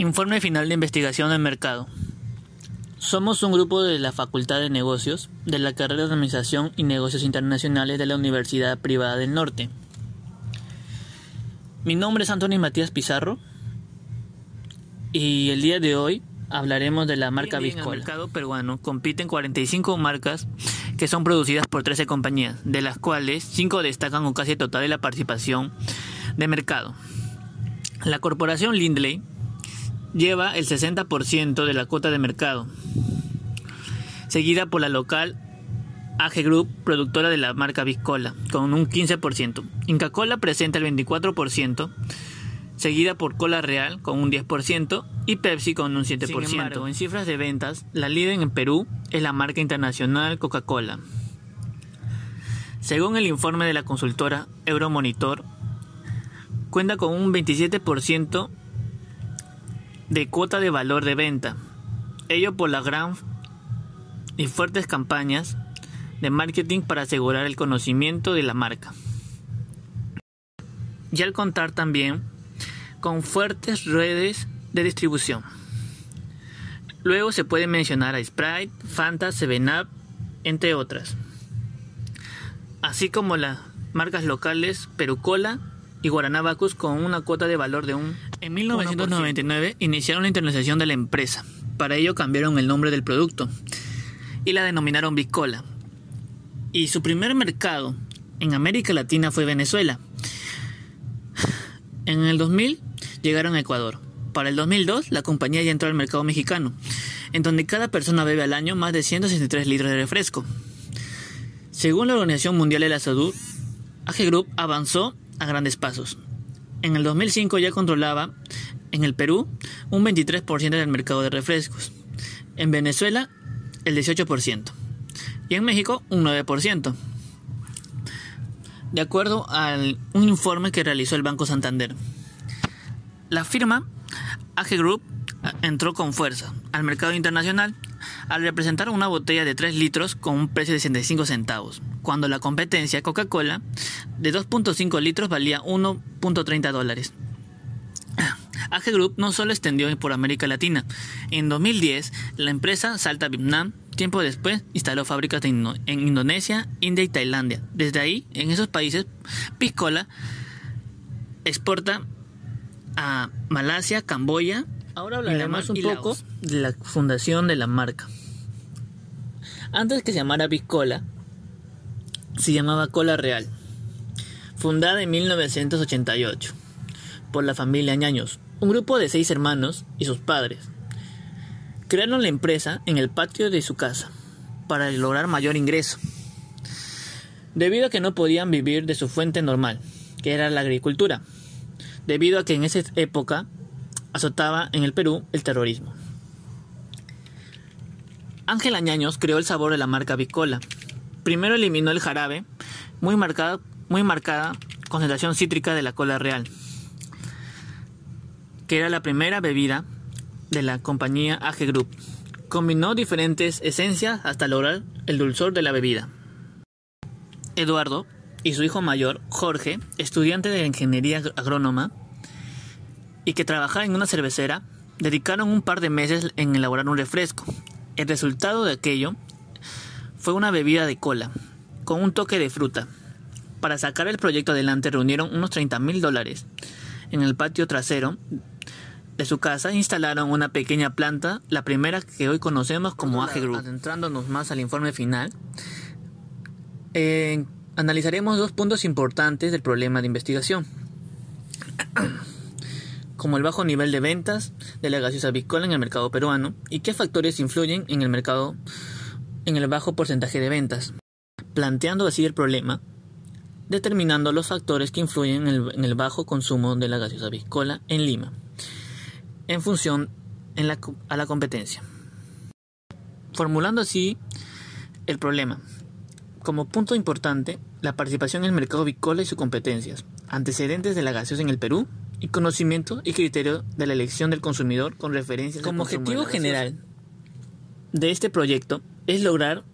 Informe final de investigación del mercado. Somos un grupo de la Facultad de Negocios de la carrera de Administración y Negocios Internacionales de la Universidad Privada del Norte. Mi nombre es Antonio Matías Pizarro y el día de hoy hablaremos de la marca Biscola. En el mercado peruano compiten 45 marcas que son producidas por 13 compañías, de las cuales 5 destacan con casi total de la participación de mercado. La corporación Lindley lleva el 60% de la cuota de mercado, seguida por la local AG Group, productora de la marca Biscola, con un 15%. Inca Cola presenta el 24%, seguida por Cola Real con un 10% y Pepsi con un 7%. en cifras de ventas, la líder en Perú es la marca internacional Coca-Cola. Según el informe de la consultora Euromonitor, cuenta con un 27% de cuota de valor de venta, ello por las gran y fuertes campañas de marketing para asegurar el conocimiento de la marca. Y al contar también con fuertes redes de distribución. Luego se puede mencionar a Sprite, Fanta, 7up, entre otras. Así como las marcas locales Perucola y Guaranabacus con una cuota de valor de un... En 1999 iniciaron la internalización de la empresa. Para ello cambiaron el nombre del producto y la denominaron Bicola. Y su primer mercado en América Latina fue Venezuela. En el 2000 llegaron a Ecuador. Para el 2002 la compañía ya entró al mercado mexicano, en donde cada persona bebe al año más de 163 litros de refresco. Según la Organización Mundial de la Salud, AG Group avanzó a grandes pasos. En el 2005 ya controlaba en el Perú un 23% del mercado de refrescos. En Venezuela el 18%. Y en México un 9%. De acuerdo a un informe que realizó el Banco Santander. La firma AG Group entró con fuerza al mercado internacional al representar una botella de 3 litros con un precio de 65 centavos, cuando la competencia Coca-Cola de 2.5 litros valía 1.30 dólares. AG Group no solo extendió por América Latina. En 2010, la empresa salta Vietnam. Tiempo después, instaló fábricas en Indonesia, India y Tailandia. Desde ahí, en esos países, Piscola exporta a Malasia, Camboya. Ahora hablaremos un poco de la fundación de la marca. Antes que se llamara Piscola, se llamaba Cola Real, fundada en 1988 por la familia Ñaños, un grupo de seis hermanos y sus padres. Crearon la empresa en el patio de su casa para lograr mayor ingreso, debido a que no podían vivir de su fuente normal, que era la agricultura, debido a que en esa época azotaba en el Perú el terrorismo. Ángel Añaños creó el sabor de la marca Bicola. Primero eliminó el jarabe, muy marcada, muy marcada concentración cítrica de la cola real, que era la primera bebida de la compañía AG Group. Combinó diferentes esencias hasta lograr el dulzor de la bebida. Eduardo y su hijo mayor, Jorge, estudiante de ingeniería agrónoma y que trabajaba en una cervecera, dedicaron un par de meses en elaborar un refresco, el resultado de aquello fue una bebida de cola, con un toque de fruta. Para sacar el proyecto adelante reunieron unos 30 mil dólares. En el patio trasero de su casa instalaron una pequeña planta, la primera que hoy conocemos como AG Group. Adentrándonos más al informe final, eh, analizaremos dos puntos importantes del problema de investigación. Como el bajo nivel de ventas de la gaseosa Bicola en el mercado peruano y qué factores influyen en el mercado en el bajo porcentaje de ventas, planteando así el problema, determinando los factores que influyen en el, bajo consumo de la gaseosa Bicola en Lima, en función a la competencia. Formulando así el problema. Como punto importante, la participación en el mercado bicola y sus competencias, antecedentes de la gaseosa en el Perú y conocimiento y criterio de la elección del consumidor con referencia Como objetivo general de este proyecto es lograr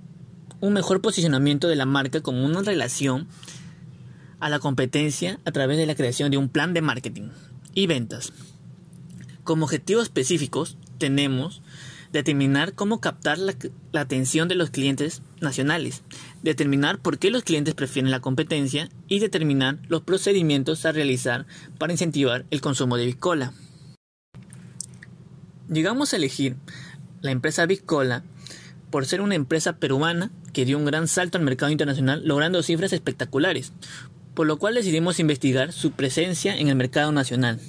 un mejor posicionamiento de la marca como una relación a la competencia a través de la creación de un plan de marketing y ventas. Como objetivos específicos tenemos determinar cómo captar la, atención de los clientes nacionales, determinar por qué los clientes prefieren la competencia y determinar los procedimientos a realizar para incentivar el consumo de Biscola. Llegamos a elegir la empresa Biscola por ser una empresa peruana que dio un gran salto al mercado internacional logrando cifras espectaculares, por lo cual decidimos investigar su presencia en el mercado nacional,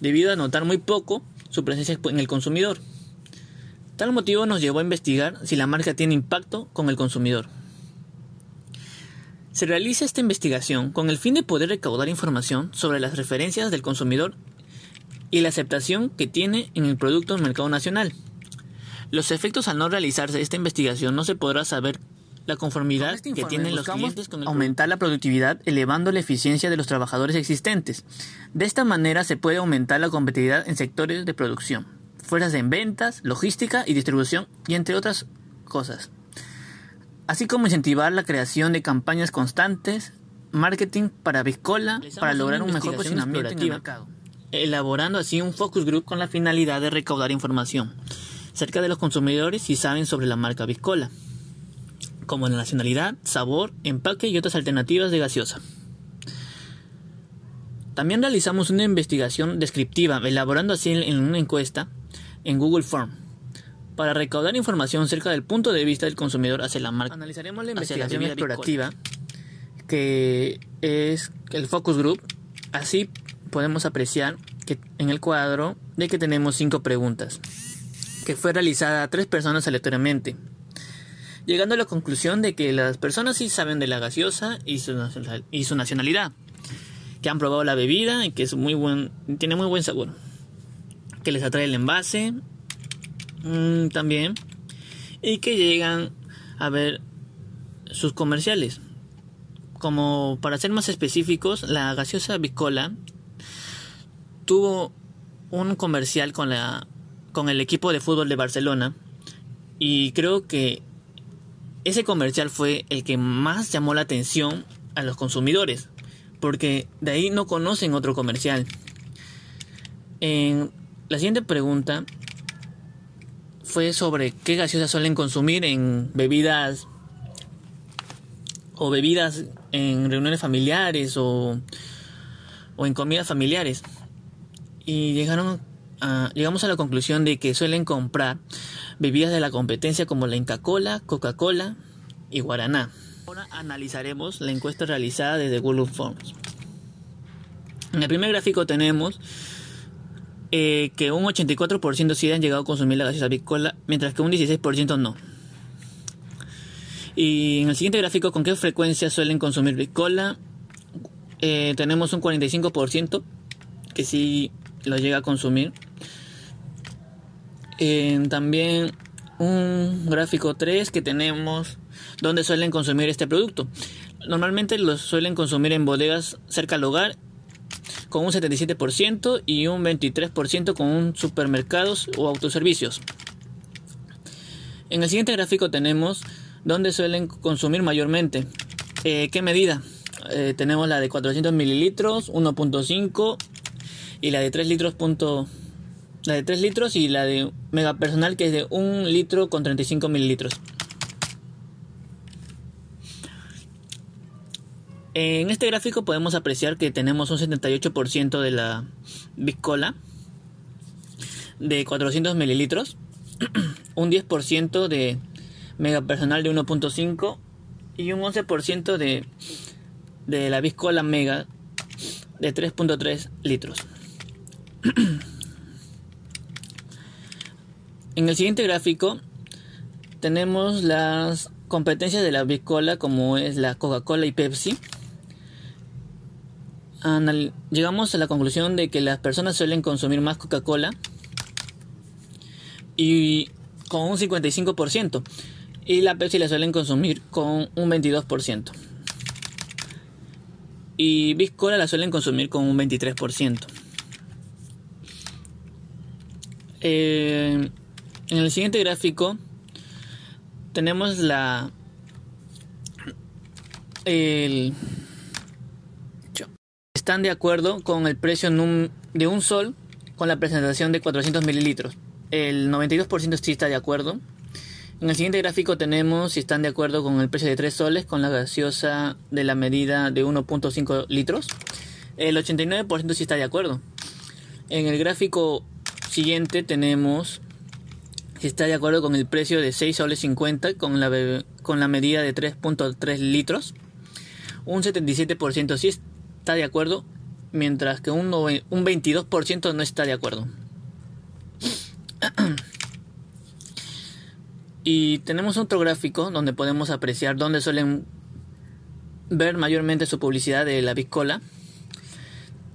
debido a notar muy poco su presencia en el consumidor. Tal motivo nos llevó a investigar si la marca tiene impacto con el consumidor. Se realiza esta investigación con el fin de poder recaudar información sobre las referencias del consumidor y la aceptación que tiene en el producto en el mercado nacional. Los efectos al no realizarse esta investigación no se podrá saber la conformidad este que tienen los clientes con el aumentar la productividad elevando la eficiencia de los trabajadores existentes. De esta manera se puede aumentar la competitividad en sectores de producción, fuerzas en ventas, logística y distribución y entre otras cosas. Así como incentivar la creación de campañas constantes, marketing para Biscola para lograr un mejor posicionamiento en el mercado, elaborando así un focus group con la finalidad de recaudar información cerca de los consumidores si saben sobre la marca Biscola, como la nacionalidad, sabor, empaque y otras alternativas de gaseosa. También realizamos una investigación descriptiva, elaborando así en una encuesta en Google Form, para recaudar información cerca del punto de vista del consumidor hacia la marca. Analizaremos la investigación explorativa, que es el focus group. Así podemos apreciar que en el cuadro de que tenemos cinco preguntas que fue realizada a tres personas aleatoriamente, llegando a la conclusión de que las personas sí saben de la gaseosa y su, y su nacionalidad, que han probado la bebida y que es muy buen, tiene muy buen sabor, que les atrae el envase mm, también y que llegan a ver sus comerciales. Como para ser más específicos, la gaseosa Bicola tuvo un comercial con la con el equipo de fútbol de Barcelona y creo que ese comercial fue el que más llamó la atención a los consumidores porque de ahí no conocen otro comercial. En la siguiente pregunta fue sobre qué gaseosas suelen consumir en bebidas o bebidas en reuniones familiares o, o en comidas familiares. Y llegaron llegamos a la conclusión de que suelen comprar bebidas de la competencia como la Inca Cola, Coca-Cola y Guaraná. Ahora analizaremos la encuesta realizada desde Google Forms. En el primer gráfico tenemos eh, que un 84% sí han llegado a consumir la gaseosa Bicola, mientras que un 16% no. Y en el siguiente gráfico, ¿con qué frecuencia suelen consumir Bicola? Eh, tenemos un 45% que sí lo llega a consumir también un gráfico 3 que tenemos donde suelen consumir este producto. Normalmente los suelen consumir en bodegas cerca al hogar con un 77% y un 23% con un supermercados o autoservicios. En el siguiente gráfico tenemos donde suelen consumir mayormente. Eh, ¿Qué medida? Eh, tenemos la de 400 mililitros, 1.5 y la de 3 litros la de 3 litros y la de mega personal que es de 1 litro con 35 mililitros. En este gráfico podemos apreciar que tenemos un 78% de la Biscola de 400 mililitros, un 10% de mega personal de 1.5 y un 11% de, de la Biscola Mega de 3.3 litros. En el siguiente gráfico tenemos las competencias de la bicola como es la Coca-Cola y Pepsi. Llegamos a la conclusión de que las personas suelen consumir más Coca-Cola y con un 55% y la Pepsi la suelen consumir con un 22% y Biscola la suelen consumir con un 23%. Eh, en el siguiente gráfico tenemos la el, están de acuerdo con el precio de un sol con la presentación de 400 mililitros. El 92% sí está de acuerdo. En el siguiente gráfico tenemos si están de acuerdo con el precio de 3 soles con la gaseosa de la medida de 1.5 litros. El 89% sí está de acuerdo. En el gráfico siguiente tenemos si está de acuerdo con el precio de 6 soles 50 con la, con la medida de 3.3 litros. Un 77% sí está de acuerdo, mientras que un, un 22% no está de acuerdo. y tenemos otro gráfico donde podemos apreciar dónde suelen ver mayormente su publicidad de la Bicola.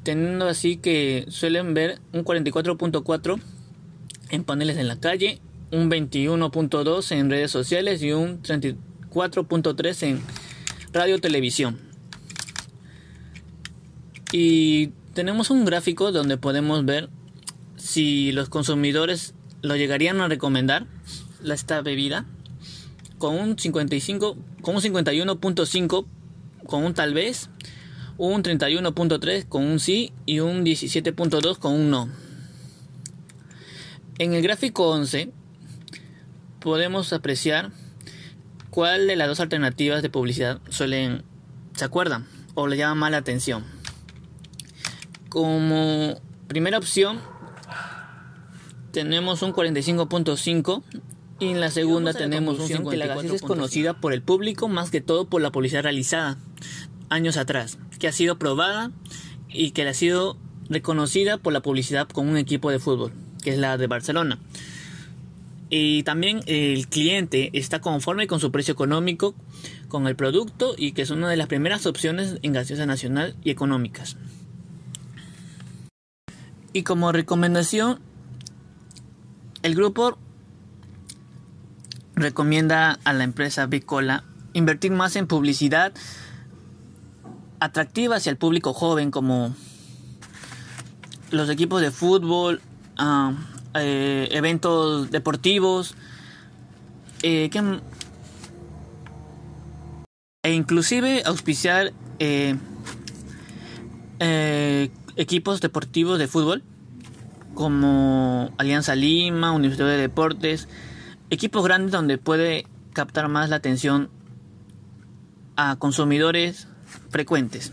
Teniendo así que suelen ver un 44.4 en paneles en la calle, un 21.2 en redes sociales y un 34.3 en radio televisión. Y tenemos un gráfico donde podemos ver si los consumidores lo llegarían a recomendar esta bebida con un 55 con un 51.5 con un tal vez un 31.3 con un sí y un 17.2 con un no. En el gráfico 11 podemos apreciar cuál de las dos alternativas de publicidad suelen se acuerdan o le llaman más la atención como primera opción tenemos un 45.5 y en la segunda tenemos un que la gaseosa es conocida por el público más que todo por la publicidad realizada años atrás, que ha sido probada y que ha sido reconocida por la publicidad con un equipo de fútbol, que es la de Barcelona. Y también el cliente está conforme con su precio económico, con el producto y que es una de las primeras opciones en gaseosa nacional y económicas. Y como recomendación, el grupo recomienda a la empresa Bicola invertir más en publicidad atractiva hacia el público joven como los equipos de fútbol, ah, eh, eventos deportivos, eh, e inclusive auspiciar eh, equipos deportivos de fútbol como Alianza Lima, Universidad de Deportes, equipos grandes donde puede captar más la atención a consumidores frecuentes.